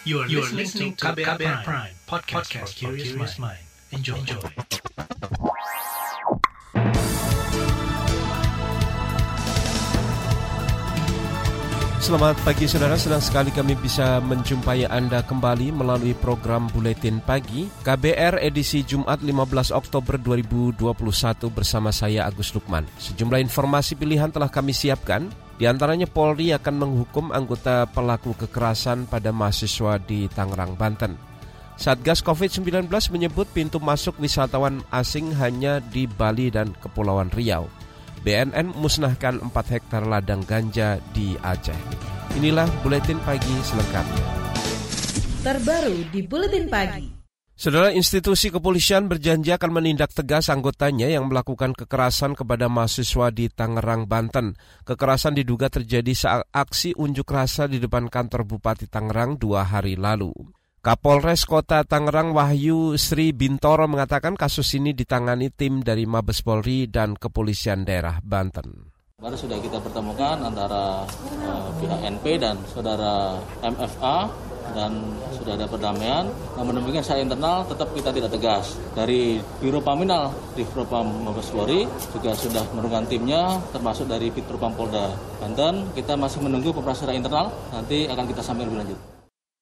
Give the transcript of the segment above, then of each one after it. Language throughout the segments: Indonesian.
You are, you are listening to KBR, KBR Prime, Prime podcast, podcast for curious mind. Enjoy. Enjoy. Selamat pagi saudara, senang sekali kami bisa menjumpai Anda kembali melalui program Buletin Pagi KBR edisi Jumat 15 Oktober 2021 bersama saya Agus Lukman. Sejumlah informasi pilihan telah kami siapkan, di antaranya Polri akan menghukum anggota pelaku kekerasan pada mahasiswa di Tangerang, Banten. Satgas COVID-19 menyebut pintu masuk wisatawan asing hanya di Bali dan Kepulauan Riau. BNN musnahkan 4 hektar ladang ganja di Aceh. Inilah Buletin Pagi selengkapnya. Terbaru di Buletin Pagi. Saudara institusi kepolisian berjanji akan menindak tegas anggotanya yang melakukan kekerasan kepada mahasiswa di Tangerang, Banten. Kekerasan diduga terjadi saat aksi unjuk rasa di depan kantor Bupati Tangerang dua hari lalu. Kapolres Kota Tangerang Wahyu Sri Bintoro mengatakan kasus ini ditangani tim dari Mabes Polri dan Kepolisian Daerah Banten. Baru sudah kita pertemukan antara uh, pihak NP dan saudara MFA dan sudah ada perdamaian. Namun demikian saya internal tetap kita tidak tegas. Dari Biro Paminal di Propam Mabes Polri juga sudah menurunkan timnya termasuk dari Propam Polda Banten. Kita masih menunggu pemerintah internal nanti akan kita sampaikan lebih lanjut.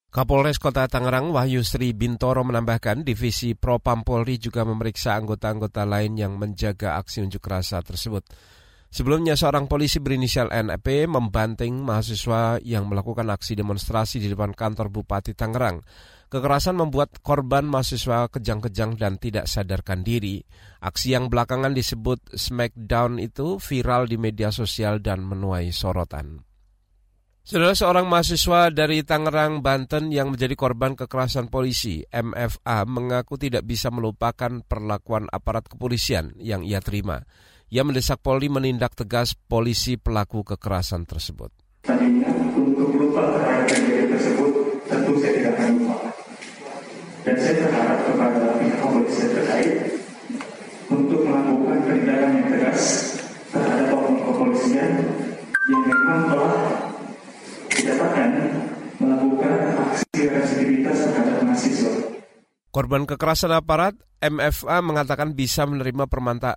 Kapolres Kota Tangerang Wahyu Sri Bintoro menambahkan divisi Propam Polri juga memeriksa anggota-anggota lain yang menjaga aksi unjuk rasa tersebut. Sebelumnya seorang polisi berinisial NP membanting mahasiswa yang melakukan aksi demonstrasi di depan kantor Bupati Tangerang. Kekerasan membuat korban mahasiswa kejang-kejang dan tidak sadarkan diri. Aksi yang belakangan disebut Smackdown itu viral di media sosial dan menuai sorotan. Saudara seorang mahasiswa dari Tangerang, Banten yang menjadi korban kekerasan polisi, MFA, mengaku tidak bisa melupakan perlakuan aparat kepolisian yang ia terima. Ia mendesak Polri menindak tegas polisi pelaku kekerasan tersebut. Tadinya untuk lupa terhadap kejadian tersebut, tentu saya tidak akan lupa. Dan saya berharap kepada pihak kepolisian terkait untuk melakukan penindakan yang tegas terhadap oknum kepolisian yang memang telah dikatakan melakukan aksi. Korban kekerasan aparat, MFA mengatakan bisa menerima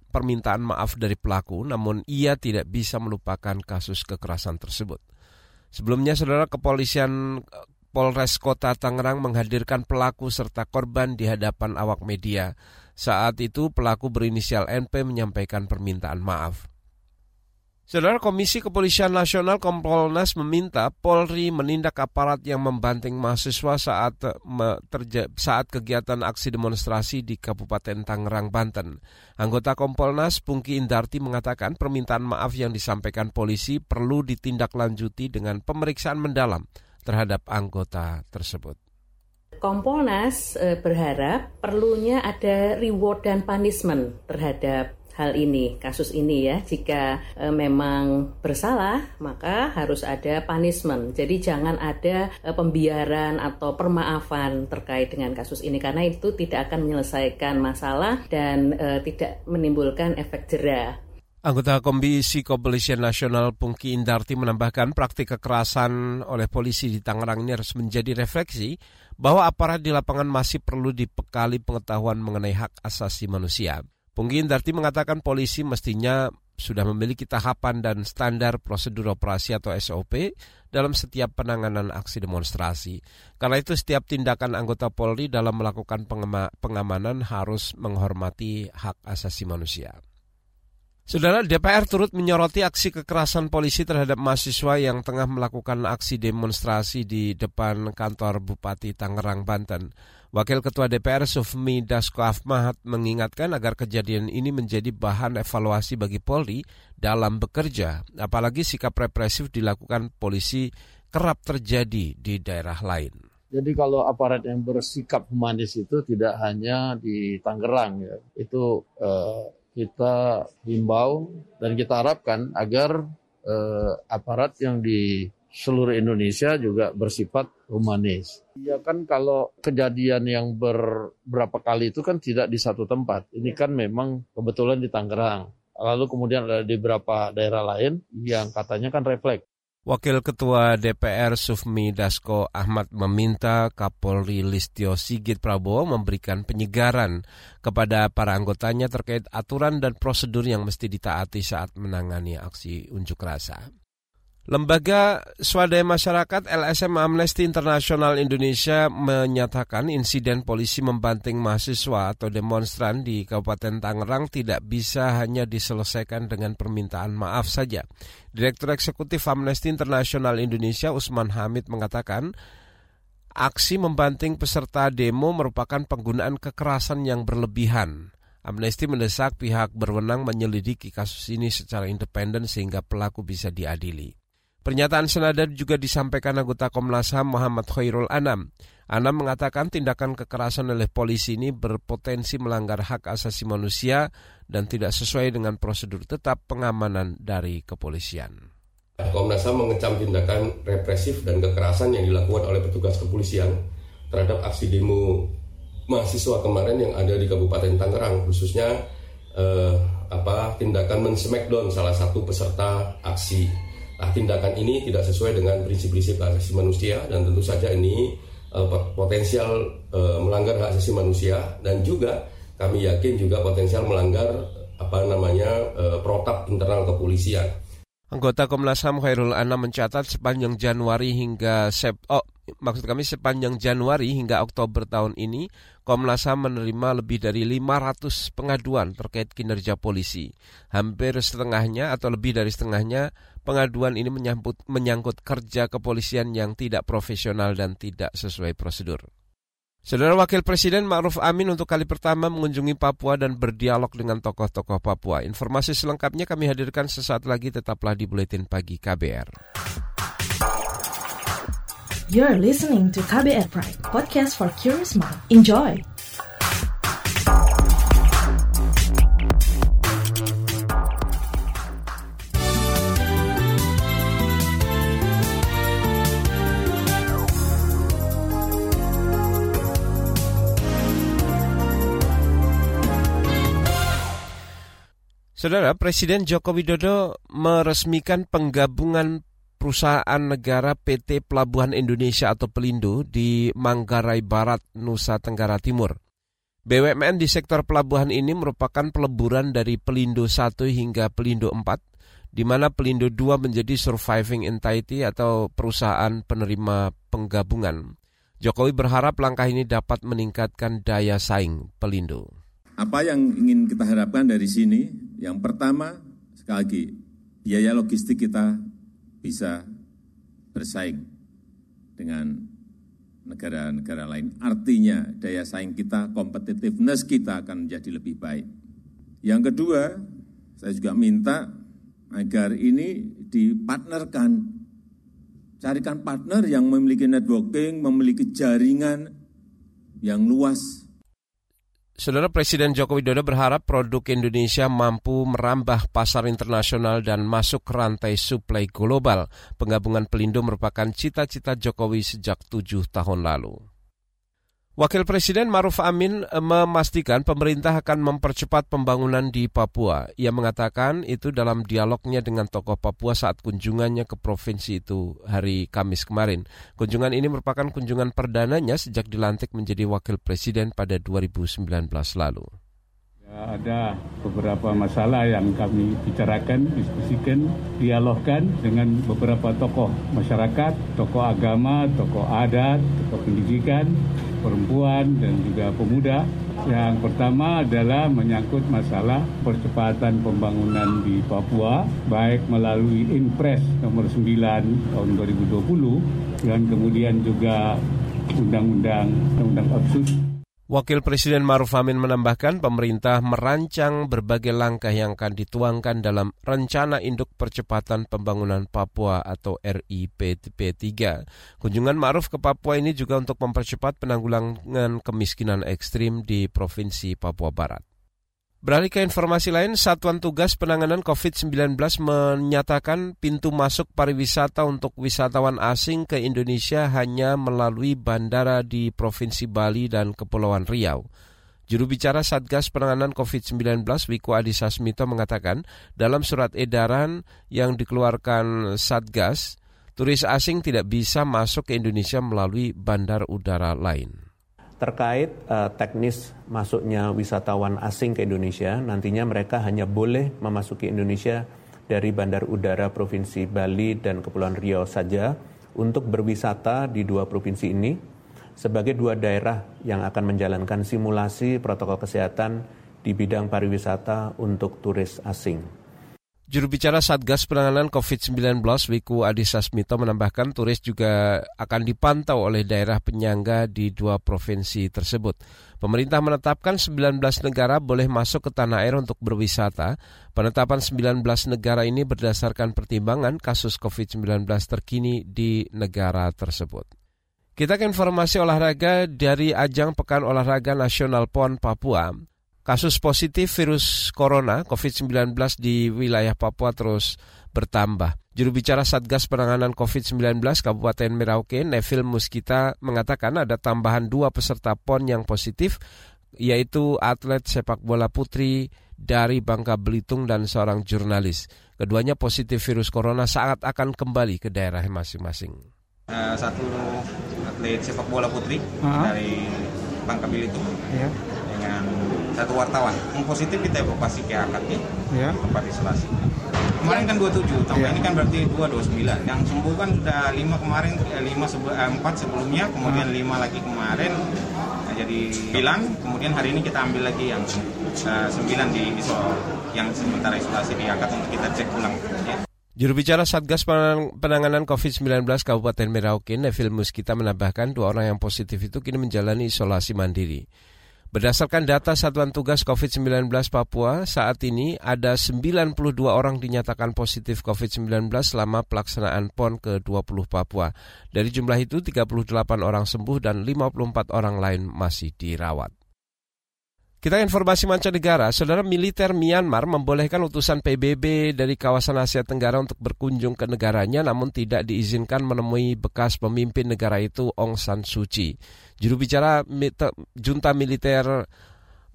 permintaan maaf dari pelaku, namun ia tidak bisa melupakan kasus kekerasan tersebut. Sebelumnya, saudara kepolisian Polres Kota Tangerang menghadirkan pelaku serta korban di hadapan awak media. Saat itu pelaku berinisial NP menyampaikan permintaan maaf. Saudara Komisi Kepolisian Nasional Kompolnas meminta Polri menindak aparat yang membanting mahasiswa saat saat kegiatan aksi demonstrasi di Kabupaten Tangerang, Banten. Anggota Kompolnas Pungki Indarti mengatakan permintaan maaf yang disampaikan polisi perlu ditindaklanjuti dengan pemeriksaan mendalam terhadap anggota tersebut. Kompolnas eh, berharap perlunya ada reward dan punishment terhadap hal ini, kasus ini ya. Jika e, memang bersalah, maka harus ada punishment. Jadi jangan ada e, pembiaran atau permaafan terkait dengan kasus ini karena itu tidak akan menyelesaikan masalah dan e, tidak menimbulkan efek jerah. Anggota Komisi Kepolisian Nasional Pungki Indarti menambahkan praktik kekerasan oleh polisi di Tangerang ini harus menjadi refleksi bahwa aparat di lapangan masih perlu dibekali pengetahuan mengenai hak asasi manusia. Punggi Indarti mengatakan polisi mestinya sudah memiliki tahapan dan standar prosedur operasi atau SOP dalam setiap penanganan aksi demonstrasi. Karena itu setiap tindakan anggota Polri dalam melakukan pengamanan harus menghormati hak asasi manusia. Saudara DPR turut menyoroti aksi kekerasan polisi terhadap mahasiswa yang tengah melakukan aksi demonstrasi di depan kantor Bupati Tangerang, Banten. Wakil Ketua DPR Sufmi Dasko Afmahat mengingatkan agar kejadian ini menjadi bahan evaluasi bagi Polri dalam bekerja, apalagi sikap represif dilakukan polisi kerap terjadi di daerah lain. Jadi kalau aparat yang bersikap humanis itu tidak hanya di Tangerang ya, itu eh, kita himbau dan kita harapkan agar eh, aparat yang di seluruh Indonesia juga bersifat humanis. Ya kan kalau kejadian yang beberapa kali itu kan tidak di satu tempat. Ini kan memang kebetulan di Tangerang. Lalu kemudian ada di beberapa daerah lain yang katanya kan refleks. Wakil Ketua DPR Sufmi Dasko Ahmad meminta Kapolri Listio Sigit Prabowo memberikan penyegaran kepada para anggotanya terkait aturan dan prosedur yang mesti ditaati saat menangani aksi unjuk rasa. Lembaga Swadaya Masyarakat LSM Amnesty International Indonesia menyatakan insiden polisi membanting mahasiswa atau demonstran di Kabupaten Tangerang tidak bisa hanya diselesaikan dengan permintaan maaf saja. Direktur Eksekutif Amnesty International Indonesia Usman Hamid mengatakan aksi membanting peserta demo merupakan penggunaan kekerasan yang berlebihan. Amnesty mendesak pihak berwenang menyelidiki kasus ini secara independen sehingga pelaku bisa diadili. Pernyataan senada juga disampaikan anggota Komnas HAM Muhammad Khairul Anam. Anam mengatakan tindakan kekerasan oleh polisi ini berpotensi melanggar hak asasi manusia dan tidak sesuai dengan prosedur tetap pengamanan dari kepolisian. Komnas HAM mengecam tindakan represif dan kekerasan yang dilakukan oleh petugas kepolisian terhadap aksi demo mahasiswa kemarin yang ada di Kabupaten Tangerang, khususnya eh, apa tindakan men-smackdown salah satu peserta aksi tindakan ini tidak sesuai dengan prinsip-prinsip hak asasi manusia dan tentu saja ini uh, potensial uh, melanggar hak asasi manusia dan juga kami yakin juga potensial melanggar apa namanya uh, protap internal kepolisian. Anggota Komnas HAM Khairul Anam mencatat sepanjang Januari hingga Sep oh, maksud kami sepanjang Januari hingga Oktober tahun ini, Komnas HAM menerima lebih dari 500 pengaduan terkait kinerja polisi. Hampir setengahnya atau lebih dari setengahnya pengaduan ini menyangkut, menyangkut kerja kepolisian yang tidak profesional dan tidak sesuai prosedur. Saudara Wakil Presiden Ma'ruf Amin untuk kali pertama mengunjungi Papua dan berdialog dengan tokoh-tokoh Papua. Informasi selengkapnya kami hadirkan sesaat lagi tetaplah di Buletin Pagi KBR. You're listening to KBR Pride, podcast for curious mind. Enjoy! Saudara, Presiden Joko Widodo meresmikan penggabungan perusahaan negara PT Pelabuhan Indonesia atau Pelindo di Manggarai Barat, Nusa Tenggara Timur. BUMN di sektor pelabuhan ini merupakan peleburan dari Pelindo 1 hingga Pelindo 4, di mana Pelindo 2 menjadi surviving entity atau perusahaan penerima penggabungan. Jokowi berharap langkah ini dapat meningkatkan daya saing Pelindo. Apa yang ingin kita harapkan dari sini? Yang pertama, sekali lagi, biaya logistik kita bisa bersaing dengan negara-negara lain. Artinya daya saing kita, competitiveness kita akan menjadi lebih baik. Yang kedua, saya juga minta agar ini dipartnerkan. Carikan partner yang memiliki networking, memiliki jaringan yang luas Saudara Presiden Joko Widodo berharap produk Indonesia mampu merambah pasar internasional dan masuk rantai suplai global. Penggabungan Pelindo merupakan cita-cita Jokowi sejak tujuh tahun lalu. Wakil Presiden Maruf Amin eh, memastikan pemerintah akan mempercepat pembangunan di Papua. Ia mengatakan itu dalam dialognya dengan tokoh Papua saat kunjungannya ke provinsi itu hari Kamis kemarin. Kunjungan ini merupakan kunjungan perdananya sejak dilantik menjadi wakil presiden pada 2019 lalu. Ada beberapa masalah yang kami bicarakan, diskusikan, dialogkan dengan beberapa tokoh masyarakat, tokoh agama, tokoh adat, tokoh pendidikan, perempuan, dan juga pemuda. Yang pertama adalah menyangkut masalah percepatan pembangunan di Papua, baik melalui Inpres nomor 9 tahun 2020 dan kemudian juga Undang-Undang Undang-Undang Otsus Wakil Presiden Maruf Amin menambahkan pemerintah merancang berbagai langkah yang akan dituangkan dalam Rencana Induk Percepatan Pembangunan Papua atau RIPP3. Kunjungan Maruf ke Papua ini juga untuk mempercepat penanggulangan kemiskinan ekstrim di Provinsi Papua Barat. Beralih ke informasi lain, Satuan Tugas Penanganan COVID-19 menyatakan pintu masuk pariwisata untuk wisatawan asing ke Indonesia hanya melalui bandara di Provinsi Bali dan Kepulauan Riau. Juru bicara Satgas Penanganan COVID-19 Wiku Adhisa Smito mengatakan dalam surat edaran yang dikeluarkan Satgas, turis asing tidak bisa masuk ke Indonesia melalui bandar udara lain. Terkait uh, teknis masuknya wisatawan asing ke Indonesia, nantinya mereka hanya boleh memasuki Indonesia dari Bandar Udara Provinsi Bali dan Kepulauan Riau saja untuk berwisata di dua provinsi ini sebagai dua daerah yang akan menjalankan simulasi protokol kesehatan di bidang pariwisata untuk turis asing. Juru bicara Satgas Penanganan COVID-19 Wiku Adhisa Smito menambahkan turis juga akan dipantau oleh daerah penyangga di dua provinsi tersebut. Pemerintah menetapkan 19 negara boleh masuk ke tanah air untuk berwisata. Penetapan 19 negara ini berdasarkan pertimbangan kasus COVID-19 terkini di negara tersebut. Kita ke informasi olahraga dari ajang Pekan Olahraga Nasional PON Papua. Kasus positif virus corona COVID-19 di wilayah Papua terus bertambah. Juru bicara Satgas Penanganan COVID-19 Kabupaten Merauke, Neville Muskita, mengatakan ada tambahan dua peserta PON yang positif, yaitu atlet sepak bola putri dari Bangka Belitung dan seorang jurnalis. Keduanya positif virus corona saat akan kembali ke daerah masing-masing. Uh, satu atlet sepak bola putri uh -huh. dari Bangka Belitung. Yeah dengan satu wartawan. Yang positif kita evakuasi ke akad ya, tempat isolasi. Kemarin kan 27, tambah ya. ini kan berarti 229. Yang sembuh kan sudah 5 kemarin, 5 eh, sebe eh, 4 sebelumnya, kemudian ah. 5 lagi kemarin. Nah, jadi 9, kemudian hari ini kita ambil lagi yang uh, 9 di isol yang sementara isolasi di akad untuk kita cek ulang. Ya. Juru bicara Satgas Penanganan COVID-19 Kabupaten Merauke, Neville Muskita menambahkan dua orang yang positif itu kini menjalani isolasi mandiri. Berdasarkan data Satuan Tugas COVID-19 Papua, saat ini ada 92 orang dinyatakan positif COVID-19 selama pelaksanaan PON ke-20 Papua. Dari jumlah itu, 38 orang sembuh dan 54 orang lain masih dirawat. Kita informasi mancanegara, saudara militer Myanmar membolehkan utusan PBB dari kawasan Asia Tenggara untuk berkunjung ke negaranya namun tidak diizinkan menemui bekas pemimpin negara itu Aung San Suu Kyi. Juru bicara junta militer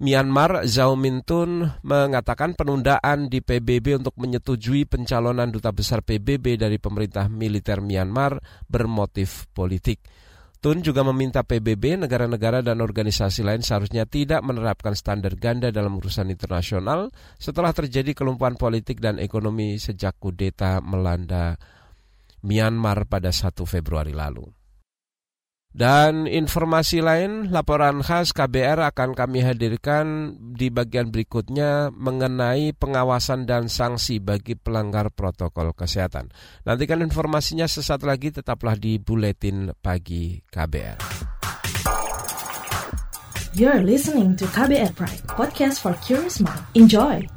Myanmar Zhao Mintun mengatakan penundaan di PBB untuk menyetujui pencalonan duta besar PBB dari pemerintah militer Myanmar bermotif politik. Tun juga meminta PBB, negara-negara dan organisasi lain seharusnya tidak menerapkan standar ganda dalam urusan internasional setelah terjadi kelumpuhan politik dan ekonomi sejak kudeta melanda Myanmar pada 1 Februari lalu. Dan informasi lain, laporan khas KBR akan kami hadirkan di bagian berikutnya mengenai pengawasan dan sanksi bagi pelanggar protokol kesehatan. Nantikan informasinya sesaat lagi tetaplah di Buletin Pagi KBR. You're listening to KBR Pride, podcast for curious mind. Enjoy!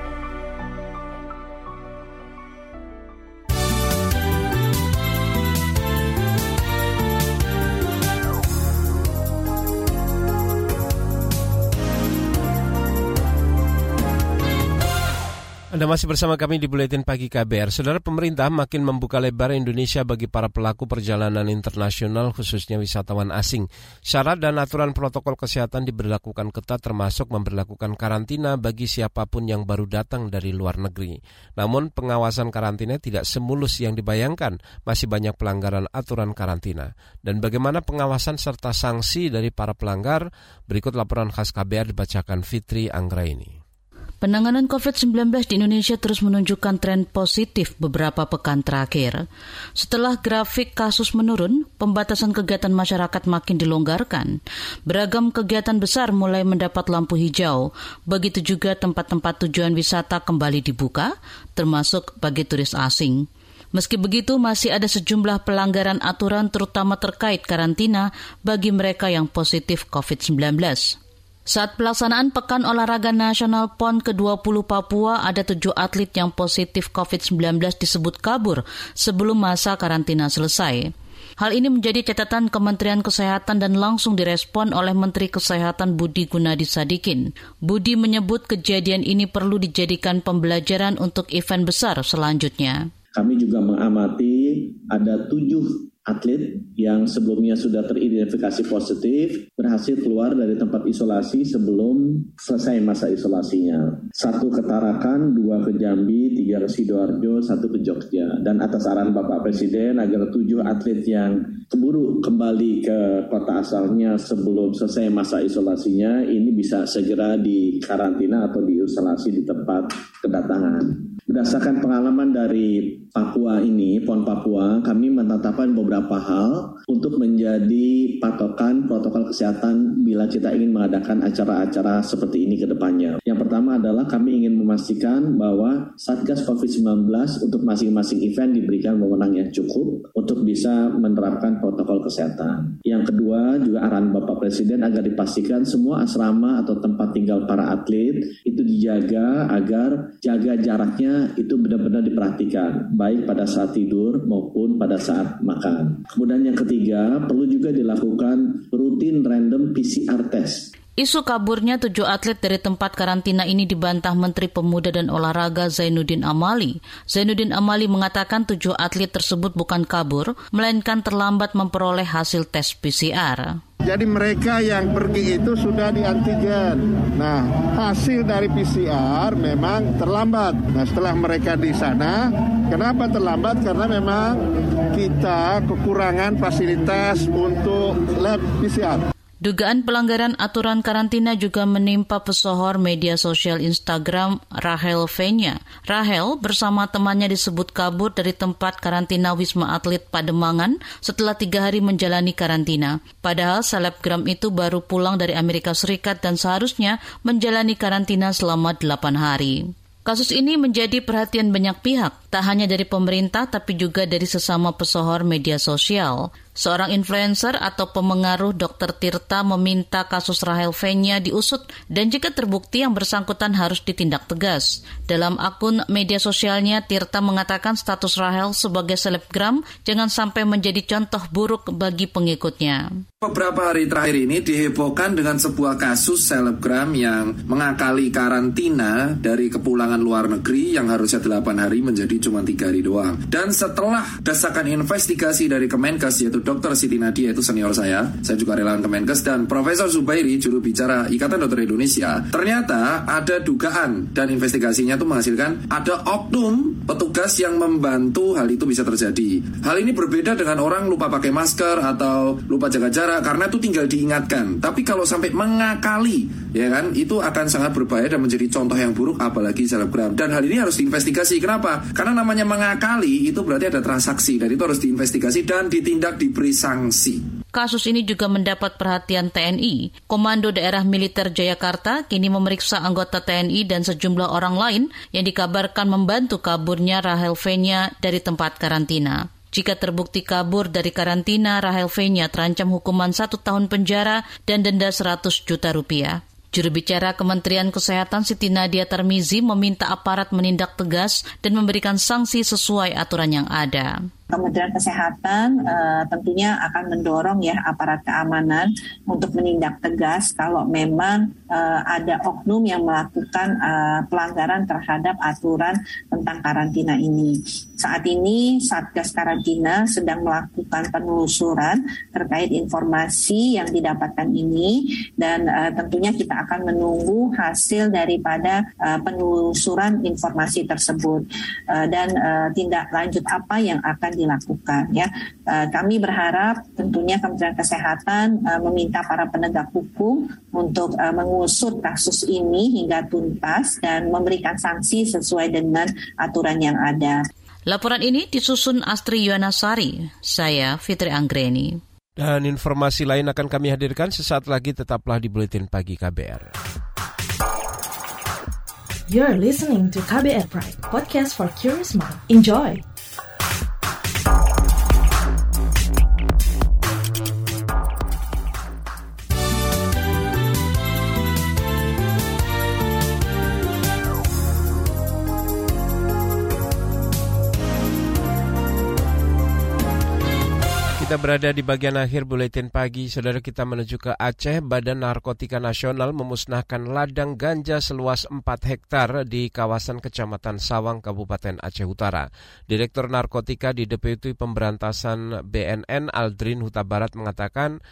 Anda masih bersama kami di Buletin Pagi KBR. Saudara pemerintah makin membuka lebar Indonesia bagi para pelaku perjalanan internasional khususnya wisatawan asing. Syarat dan aturan protokol kesehatan diberlakukan ketat termasuk memperlakukan karantina bagi siapa pun yang baru datang dari luar negeri. Namun pengawasan karantina tidak semulus yang dibayangkan, masih banyak pelanggaran aturan karantina. Dan bagaimana pengawasan serta sanksi dari para pelanggar? Berikut laporan khas KBR dibacakan Fitri Anggraini. Penanganan COVID-19 di Indonesia terus menunjukkan tren positif beberapa pekan terakhir. Setelah grafik kasus menurun, pembatasan kegiatan masyarakat makin dilonggarkan. Beragam kegiatan besar mulai mendapat lampu hijau. Begitu juga tempat-tempat tujuan wisata kembali dibuka, termasuk bagi turis asing. Meski begitu, masih ada sejumlah pelanggaran aturan terutama terkait karantina bagi mereka yang positif COVID-19. Saat pelaksanaan Pekan Olahraga Nasional PON ke-20 Papua, ada tujuh atlet yang positif COVID-19 disebut kabur sebelum masa karantina selesai. Hal ini menjadi catatan Kementerian Kesehatan dan langsung direspon oleh Menteri Kesehatan Budi Gunadi Sadikin. Budi menyebut kejadian ini perlu dijadikan pembelajaran untuk event besar selanjutnya. Kami juga mengamati ada tujuh atlet yang sebelumnya sudah teridentifikasi positif berhasil keluar dari tempat isolasi sebelum selesai masa isolasinya. Satu ke Tarakan, dua ke Jambi, tiga ke Sidoarjo, satu ke Jogja. Dan atas arahan Bapak Presiden agar tujuh atlet yang keburu kembali ke kota asalnya sebelum selesai masa isolasinya ini bisa segera dikarantina atau diisolasi di tempat kedatangan. Berdasarkan pengalaman dari Papua ini, PON Papua, kami menetapkan beberapa hal untuk menjadi patokan protokol kesehatan bila kita ingin mengadakan acara-acara seperti ini ke depannya. Yang pertama adalah kami ingin memastikan bahwa Satgas COVID-19 untuk masing-masing event diberikan wewenang yang cukup untuk bisa menerapkan protokol kesehatan. Yang kedua juga arahan Bapak Presiden agar dipastikan semua asrama atau tempat tinggal para atlet itu dijaga agar jaga jaraknya itu benar-benar diperhatikan, baik pada saat tidur maupun pada saat makan. Kemudian yang ketiga, perlu juga dilakukan rutin random PCR test. Isu kaburnya tujuh atlet dari tempat karantina ini dibantah Menteri Pemuda dan Olahraga Zainuddin Amali. Zainuddin Amali mengatakan tujuh atlet tersebut bukan kabur, melainkan terlambat memperoleh hasil tes PCR. Jadi mereka yang pergi itu sudah di antigen. Nah, hasil dari PCR memang terlambat. Nah, setelah mereka di sana, kenapa terlambat? Karena memang kita kekurangan fasilitas untuk lab PCR. Dugaan pelanggaran aturan karantina juga menimpa pesohor media sosial Instagram Rahel Venya. Rahel bersama temannya disebut kabur dari tempat karantina Wisma Atlet Pademangan setelah tiga hari menjalani karantina. Padahal selebgram itu baru pulang dari Amerika Serikat dan seharusnya menjalani karantina selama delapan hari. Kasus ini menjadi perhatian banyak pihak, tak hanya dari pemerintah tapi juga dari sesama pesohor media sosial. Seorang influencer atau pemengaruh Dr. Tirta meminta kasus Rahel Fenya diusut dan jika terbukti yang bersangkutan harus ditindak tegas. Dalam akun media sosialnya, Tirta mengatakan status Rahel sebagai selebgram jangan sampai menjadi contoh buruk bagi pengikutnya. Beberapa hari terakhir ini dihebohkan dengan sebuah kasus selebgram yang mengakali karantina dari kepulangan luar negeri yang harusnya 8 hari menjadi cuma 3 hari doang. Dan setelah dasarkan investigasi dari Kemenkes yaitu Dr. Siti Nadia itu senior saya, saya juga relawan Kemenkes dan Profesor Zubairi juru bicara Ikatan Dokter Indonesia. Ternyata ada dugaan dan investigasinya itu menghasilkan ada oknum petugas yang membantu hal itu bisa terjadi. Hal ini berbeda dengan orang lupa pakai masker atau lupa jaga jarak karena itu tinggal diingatkan. Tapi kalau sampai mengakali, ya kan, itu akan sangat berbahaya dan menjadi contoh yang buruk apalagi selebgram. Dan hal ini harus diinvestigasi. Kenapa? Karena namanya mengakali itu berarti ada transaksi dan itu harus diinvestigasi dan ditindak di diberi sanksi. Kasus ini juga mendapat perhatian TNI. Komando Daerah Militer Jayakarta kini memeriksa anggota TNI dan sejumlah orang lain yang dikabarkan membantu kaburnya Rahel Fenya dari tempat karantina. Jika terbukti kabur dari karantina, Rahel Fenya terancam hukuman satu tahun penjara dan denda 100 juta rupiah. Juru bicara Kementerian Kesehatan Siti Nadia Tarmizi meminta aparat menindak tegas dan memberikan sanksi sesuai aturan yang ada. Kementerian Kesehatan uh, tentunya akan mendorong ya aparat keamanan untuk menindak tegas kalau memang uh, ada oknum yang melakukan uh, pelanggaran terhadap aturan tentang karantina ini. Saat ini Satgas Karantina sedang melakukan penelusuran terkait informasi yang didapatkan ini dan uh, tentunya kita akan menunggu hasil daripada uh, penelusuran informasi tersebut uh, dan uh, tindak lanjut apa yang akan dilakukan ya. Uh, kami berharap tentunya Kementerian Kesehatan uh, meminta para penegak hukum untuk uh, mengusut kasus ini hingga tuntas dan memberikan sanksi sesuai dengan aturan yang ada. Laporan ini disusun Astri Yuwanasari. Saya Fitri Anggreni. Dan informasi lain akan kami hadirkan sesaat lagi tetaplah di Buletin Pagi KBR. You're listening to KBR Pride, podcast for curious mind. Enjoy! Kita berada di bagian akhir buletin pagi. Saudara kita menuju ke Aceh, Badan Narkotika Nasional memusnahkan ladang ganja seluas 4 hektar di kawasan Kecamatan Sawang, Kabupaten Aceh Utara. Direktur Narkotika di Deputi Pemberantasan BNN Aldrin Huta Barat mengatakan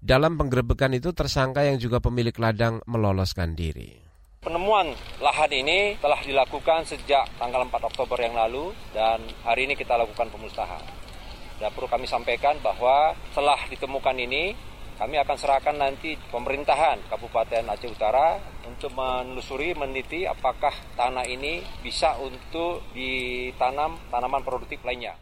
dalam penggerebekan itu tersangka yang juga pemilik ladang meloloskan diri. Penemuan lahan ini telah dilakukan sejak tanggal 4 Oktober yang lalu dan hari ini kita lakukan pemusnahan. Dan perlu kami sampaikan bahwa setelah ditemukan ini, kami akan serahkan nanti pemerintahan Kabupaten Aceh Utara untuk menelusuri, meneliti apakah tanah ini bisa untuk ditanam tanaman produktif lainnya.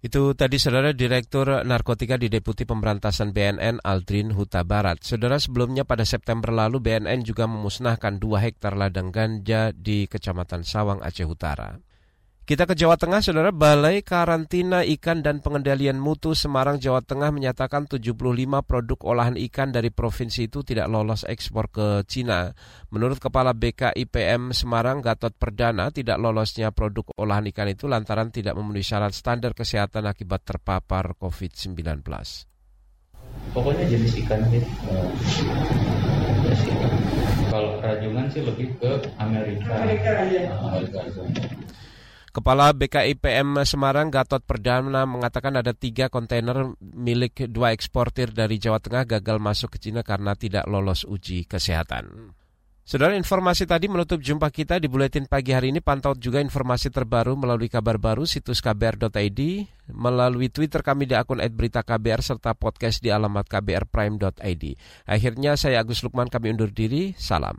Itu tadi saudara Direktur Narkotika di Deputi Pemberantasan BNN Aldrin Huta Barat. Saudara sebelumnya pada September lalu BNN juga memusnahkan 2 hektar ladang ganja di Kecamatan Sawang Aceh Utara. Kita ke Jawa Tengah, Saudara. Balai Karantina Ikan dan Pengendalian Mutu Semarang, Jawa Tengah menyatakan 75 produk olahan ikan dari provinsi itu tidak lolos ekspor ke Cina. Menurut Kepala BKIPM Semarang, Gatot Perdana, tidak lolosnya produk olahan ikan itu lantaran tidak memenuhi syarat standar kesehatan akibat terpapar COVID-19. Pokoknya jenis ikan sih. Kalau rajungan sih lebih ke Amerika. Amerika, ya. Amerika. Kepala BKIPM Semarang Gatot Perdana mengatakan ada tiga kontainer milik dua eksportir dari Jawa Tengah gagal masuk ke Cina karena tidak lolos uji kesehatan. Saudara informasi tadi menutup jumpa kita di Buletin Pagi hari ini. Pantau juga informasi terbaru melalui kabar baru situs kbr.id, melalui Twitter kami di akun @beritaKBR serta podcast di alamat kbrprime.id. Akhirnya saya Agus Lukman kami undur diri. Salam.